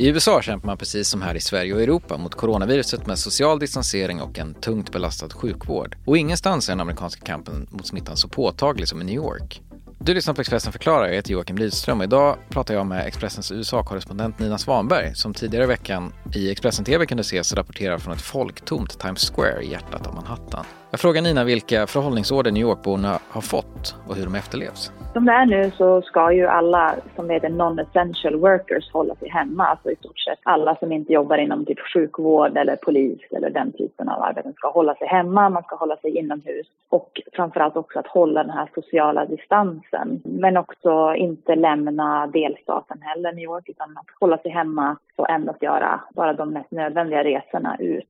I USA kämpar man precis som här i Sverige och Europa mot coronaviruset med social distansering och en tungt belastad sjukvård. Och ingenstans är den amerikanska kampen mot smittan så påtaglig som i New York. Du lyssnar på Expressen förklarar, jag heter Joakim Lidström och idag pratar jag med Expressens USA-korrespondent Nina Svanberg som tidigare i veckan i Expressen TV kunde ses rapportera från ett folktomt Times Square i hjärtat av Manhattan. Jag frågar Nina vilka förhållningsorder New Yorkborna har fått och hur de efterlevs. Som det är nu så ska ju alla som är non-essential workers hålla sig hemma. Alltså i stort sett alla som inte jobbar inom typ sjukvård eller polis eller den typen av arbeten ska hålla sig hemma. Man ska hålla sig inomhus och framförallt också att hålla den här sociala distansen. Men också inte lämna delstaten heller, New York, utan att hålla sig hemma och endast göra bara de mest nödvändiga resorna ut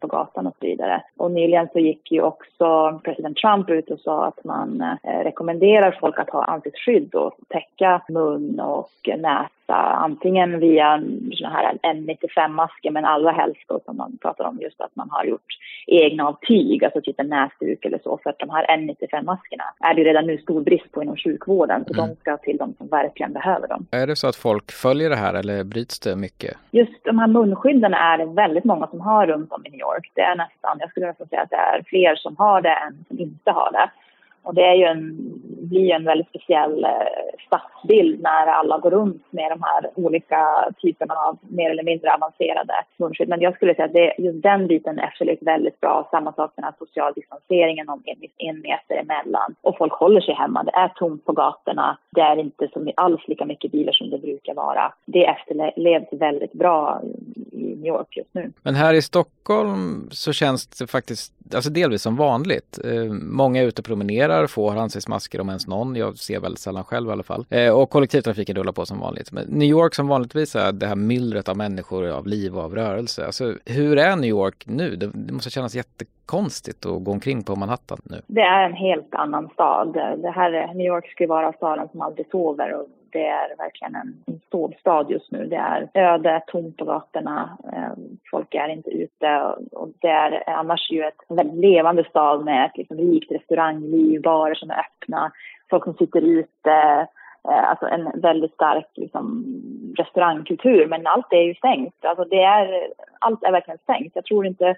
på gatan och så vidare. Och nyligen så gick ju också president Trump ut och sa att man eh, rekommenderar folk att ha ansiktsskydd och täcka mun och näsa antingen via såna här N95-masker men allra helst då som man pratar om just att man har gjort egna av tyg, alltså typ en näsduk eller så. För att de här N95-maskerna är det redan nu stor brist på inom sjukvården så mm. de ska till de som verkligen behöver dem. Är det så att folk följer det här eller bryts det mycket? Just de här munskydden är det väldigt många som har runt om i New York. Det är nästan, jag skulle nästan säga att det är fler som har det än som inte har det. Och det är ju en, blir en väldigt speciell eh, stadsbild när alla går runt med de här olika typerna av mer eller mindre avancerade munskydd. Men jag skulle säga att det, just den biten efterlevs väldigt bra. Samma sak med den här social distanseringen om en, en meter emellan. Och folk håller sig hemma. Det är tomt på gatorna. Det är inte som alls lika mycket bilar som det brukar vara. Det efterlevs väldigt bra i New York just nu. Men här i Stockholm så känns det faktiskt alltså delvis som vanligt. Eh, många är ute och promenerar, få har ansiktsmasker om ens någon. Jag ser väldigt sällan själv i alla fall. Eh, och kollektivtrafiken rullar på som vanligt. Men New York som vanligtvis är det här myllret av människor, av liv och av rörelse. Alltså hur är New York nu? Det, det måste kännas jättekonstigt att gå omkring på Manhattan nu. Det är en helt annan stad. Det här, New York ju vara staden som aldrig sover och det är verkligen en, en sovstad just nu. Det är öde, tomt på gatorna, eh, folk är inte ute och det är annars ju ett väldigt levande stad med ett liksom rikt restaurangliv, barer som är öppna, folk som sitter ute, eh, alltså en väldigt stark liksom, restaurangkultur. Men allt är ju stängt. Alltså det är, allt är verkligen stängt. Jag tror inte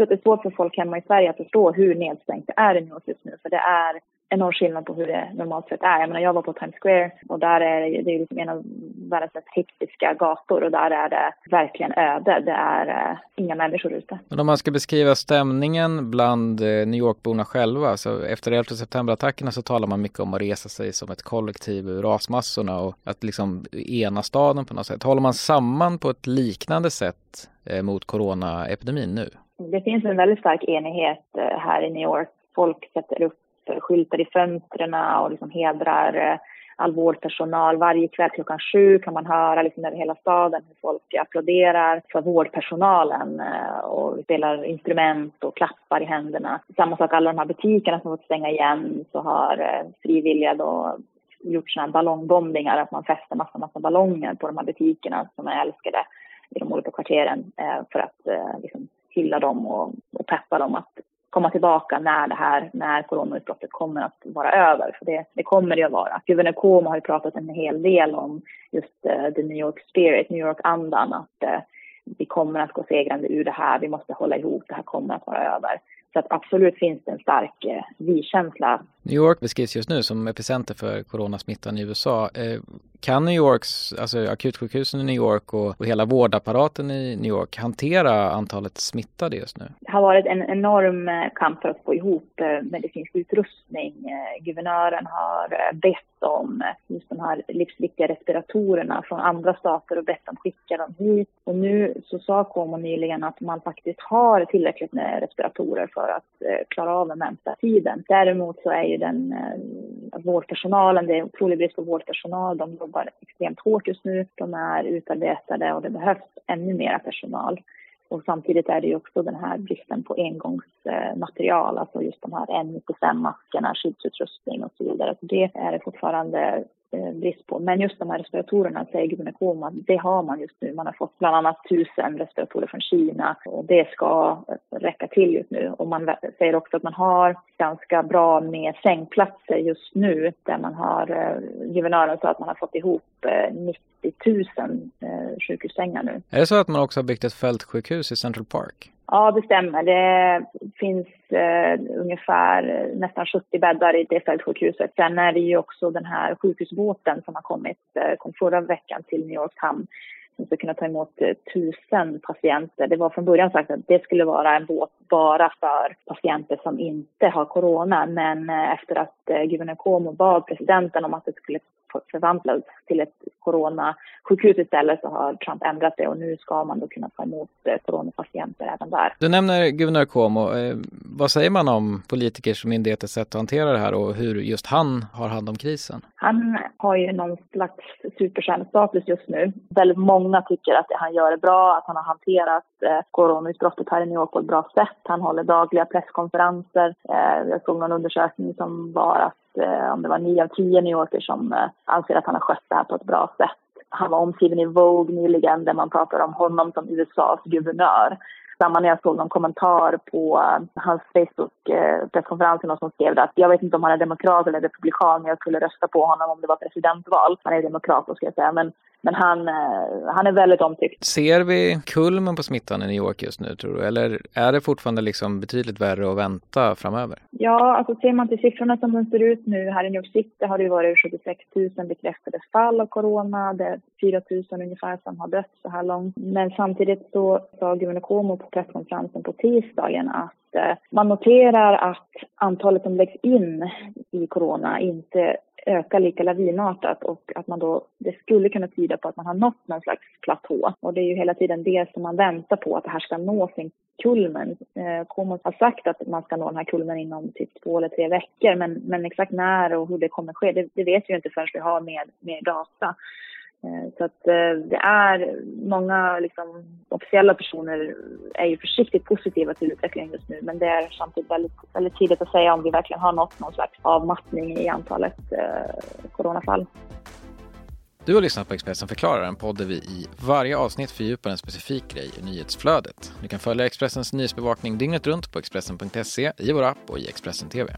tror att det är svårt för folk hemma i Sverige att förstå hur nedstängt det är i New York just nu. För det är enorm skillnad på hur det normalt sett är. Jag menar, jag var på Times Square och där är det, det är liksom en av världens mest hektiska gator och där är det verkligen öde. Det är eh, inga människor ute. Men om man ska beskriva stämningen bland eh, New York-borna själva, så efter 11 september-attackerna så talar man mycket om att resa sig som ett kollektiv ur rasmassorna och att liksom ena staden på något sätt. Håller man samman på ett liknande sätt eh, mot coronaepidemin nu? Det finns en väldigt stark enighet eh, här i New York. Folk sätter upp skyltar i fönstren och liksom hedrar eh, all vårdpersonal. Varje kväll klockan sju kan man höra liksom över hela staden hur folk applåderar för vårdpersonalen eh, och spelar instrument och klappar i händerna. Samma sak, alla de här butikerna som fått stänga igen så har frivilliga då gjort sådana här ballongbombningar, att man fäster massa, massa ballonger på de här butikerna som är älskade i de olika kvarteren för att liksom, hylla dem och, och peppa dem att komma tillbaka när det här, när coronautbrottet kommer att vara över. För det, det kommer det att vara. Guvernör Cuomo har ju pratat en hel del om just uh, the New York spirit, New York-andan, att uh, vi kommer att gå segrande ur det här, vi måste hålla ihop, det här kommer att vara över. Så att absolut finns det en stark eh, vi-känsla. New York beskrivs just nu som epicenter för coronasmittan i USA. Eh, kan New Yorks, alltså akutsjukhusen i New York och, och hela vårdapparaten i New York hantera antalet smittade just nu? Det har varit en enorm eh, kamp för att få ihop eh, medicinsk utrustning. Eh, guvernören har bett om just de här livsviktiga respiratorerna från andra stater och bett dem skicka dem hit. Och nu så sa Cuomo nyligen att man faktiskt har tillräckligt med respiratorer för att eh, klara av den närmsta tiden. Däremot så är ju den eh, vårdpersonalen, det är otrolig brist på vårdpersonal. De jobbar extremt hårt just nu. De är utarbetade och det behövs ännu mer personal. Och samtidigt är det ju också den här bristen på engångsmaterial, alltså just de här N95-maskerna, skyddsutrustning och så vidare. Så det är fortfarande Eh, brist på. Men just de här respiratorerna säger Gunnar Koma det har man just nu. Man har fått bland annat tusen respiratorer från Kina och det ska räcka till just nu. Och man säger också att man har ganska bra med sängplatser just nu där man har, eh, guvernören sa att man har fått ihop eh, 90 000 sjukhussängar nu. Är det så att man också har byggt ett fältsjukhus i Central Park? Ja, det stämmer. Det finns eh, ungefär nästan 70 bäddar i det fältsjukhuset. Sen är det ju också den här sjukhusbåten som har kommit, eh, kom förra veckan till New Yorks hamn som ska kunna ta emot eh, tusen patienter. Det var från början sagt att det skulle vara en båt bara för patienter som inte har corona. Men eh, efter att eh, guvernör Cuomo bad presidenten om att det skulle förvandlas till ett coronasjukhus istället så har Trump ändrat det och nu ska man då kunna ta emot coronapatienter även där. Du nämner guvernör Cuomo. Vad säger man om politikers och myndigheters sätt att hantera det här och hur just han har hand om krisen? Han har ju någon slags superstjärnestatus just nu. Väldigt många tycker att det han gör är bra, att han har hanterat eh, coronautbrottet här i New York på ett bra sätt. Han håller dagliga presskonferenser. Eh, jag såg någon undersökning som var att eh, om det var nio av tio New Yorker som eh, anser att han har skött det här på ett bra sätt. Han var omskriven i Vogue nyligen där man pratar om honom som USAs guvernör samma när jag såg någon kommentar på eh, hans Facebook-presskonferens, eh, uh, någon som skrev att jag vet inte om han är demokrat eller republikan, men jag skulle rösta på honom om det var presidentval. Han är demokrat då ska jag säga, men men han, eh, han är väldigt omtyckt. Ser vi kulmen på smittan i New York just nu tror du? Eller är det fortfarande liksom betydligt värre att vänta framöver? Ja, alltså ser man till siffrorna som de ser ut nu här i New York City har det varit 76 000 bekräftade fall av corona. Det är 4 000 ungefär som har dött så här långt. Men samtidigt så sa Gunnar Cuomo på presskonferensen på tisdagen att eh, man noterar att antalet som läggs in i corona inte ökar lika lavinartat och att man då, det skulle kunna tyda på att man har nått någon slags platå. Och det är ju hela tiden det som man väntar på, att det här ska nå sin kulmen. Eh, Komos har sagt att man ska nå den här kulmen inom typ två eller tre veckor, men, men exakt när och hur det kommer ske, det, det vet vi ju inte förrän vi har mer, mer data. Eh, så att eh, det är många liksom, officiella personer är ju försiktigt positiva till utvecklingen just nu men det är samtidigt väldigt, väldigt tidigt att säga om vi verkligen har nått någon slags avmattning i antalet eh, coronafall. Du har lyssnat på Expressen förklarar, en podd där vi i varje avsnitt fördjupar en specifik grej i nyhetsflödet. Du kan följa Expressens nyhetsbevakning dygnet runt på Expressen.se, i vår app och i Expressen TV.